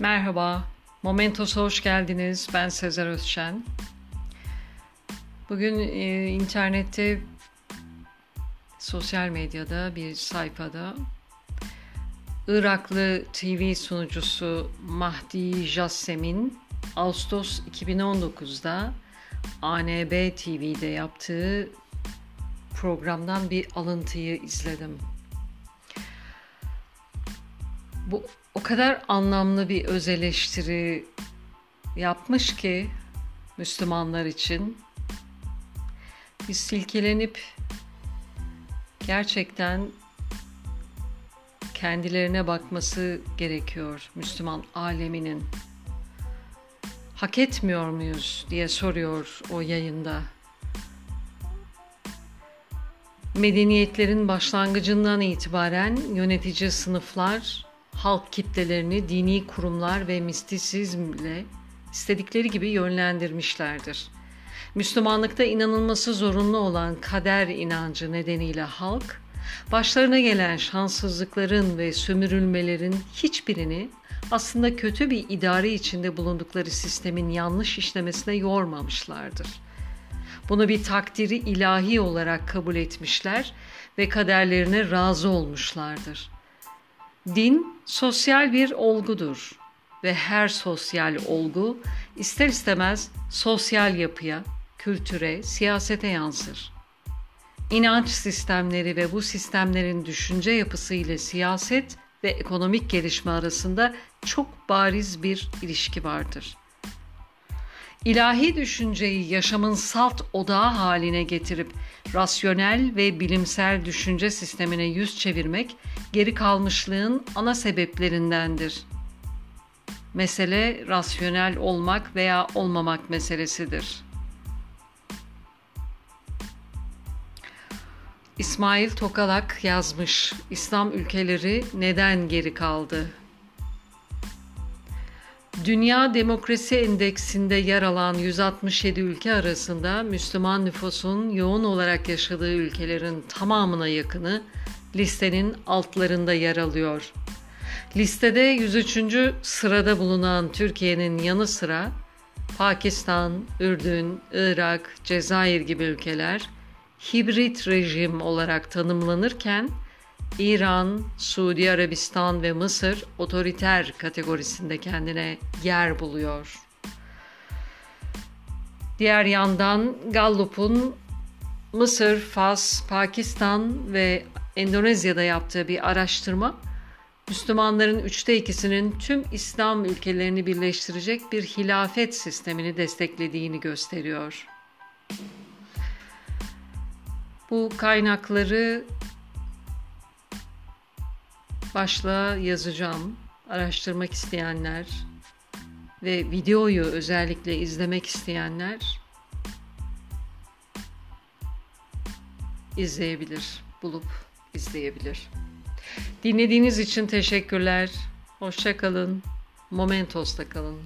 Merhaba, Momentos'a hoş geldiniz. Ben Sezer Özşen. Bugün e, internette, sosyal medyada bir sayfada Iraklı TV sunucusu Mahdi Jassem'in Ağustos 2019'da ANB TV'de yaptığı programdan bir alıntıyı izledim. Bu o kadar anlamlı bir öz eleştiri yapmış ki Müslümanlar için biz silkelenip gerçekten kendilerine bakması gerekiyor Müslüman aleminin. Hak etmiyor muyuz diye soruyor o yayında. Medeniyetlerin başlangıcından itibaren yönetici sınıflar halk kitlelerini dini kurumlar ve mistisizmle istedikleri gibi yönlendirmişlerdir. Müslümanlıkta inanılması zorunlu olan kader inancı nedeniyle halk, başlarına gelen şanssızlıkların ve sömürülmelerin hiçbirini aslında kötü bir idare içinde bulundukları sistemin yanlış işlemesine yormamışlardır. Bunu bir takdiri ilahi olarak kabul etmişler ve kaderlerine razı olmuşlardır.'' Din sosyal bir olgudur ve her sosyal olgu ister istemez sosyal yapıya, kültüre, siyasete yansır. İnanç sistemleri ve bu sistemlerin düşünce yapısı ile siyaset ve ekonomik gelişme arasında çok bariz bir ilişki vardır. İlahi düşünceyi yaşamın salt odağı haline getirip rasyonel ve bilimsel düşünce sistemine yüz çevirmek geri kalmışlığın ana sebeplerindendir. Mesele rasyonel olmak veya olmamak meselesidir. İsmail Tokalak yazmış. İslam ülkeleri neden geri kaldı? Dünya Demokrasi Endeksinde yer alan 167 ülke arasında Müslüman nüfusun yoğun olarak yaşadığı ülkelerin tamamına yakını listenin altlarında yer alıyor. Listede 103. sırada bulunan Türkiye'nin yanı sıra Pakistan, Ürdün, Irak, Cezayir gibi ülkeler hibrit rejim olarak tanımlanırken İran, Suudi Arabistan ve Mısır otoriter kategorisinde kendine yer buluyor. Diğer yandan Gallup'un Mısır, Fas, Pakistan ve Endonezya'da yaptığı bir araştırma Müslümanların üçte ikisinin tüm İslam ülkelerini birleştirecek bir hilafet sistemini desteklediğini gösteriyor. Bu kaynakları başlığa yazacağım. Araştırmak isteyenler ve videoyu özellikle izlemek isteyenler izleyebilir, bulup izleyebilir. Dinlediğiniz için teşekkürler. Hoşça kalın. Momentos'ta kalın.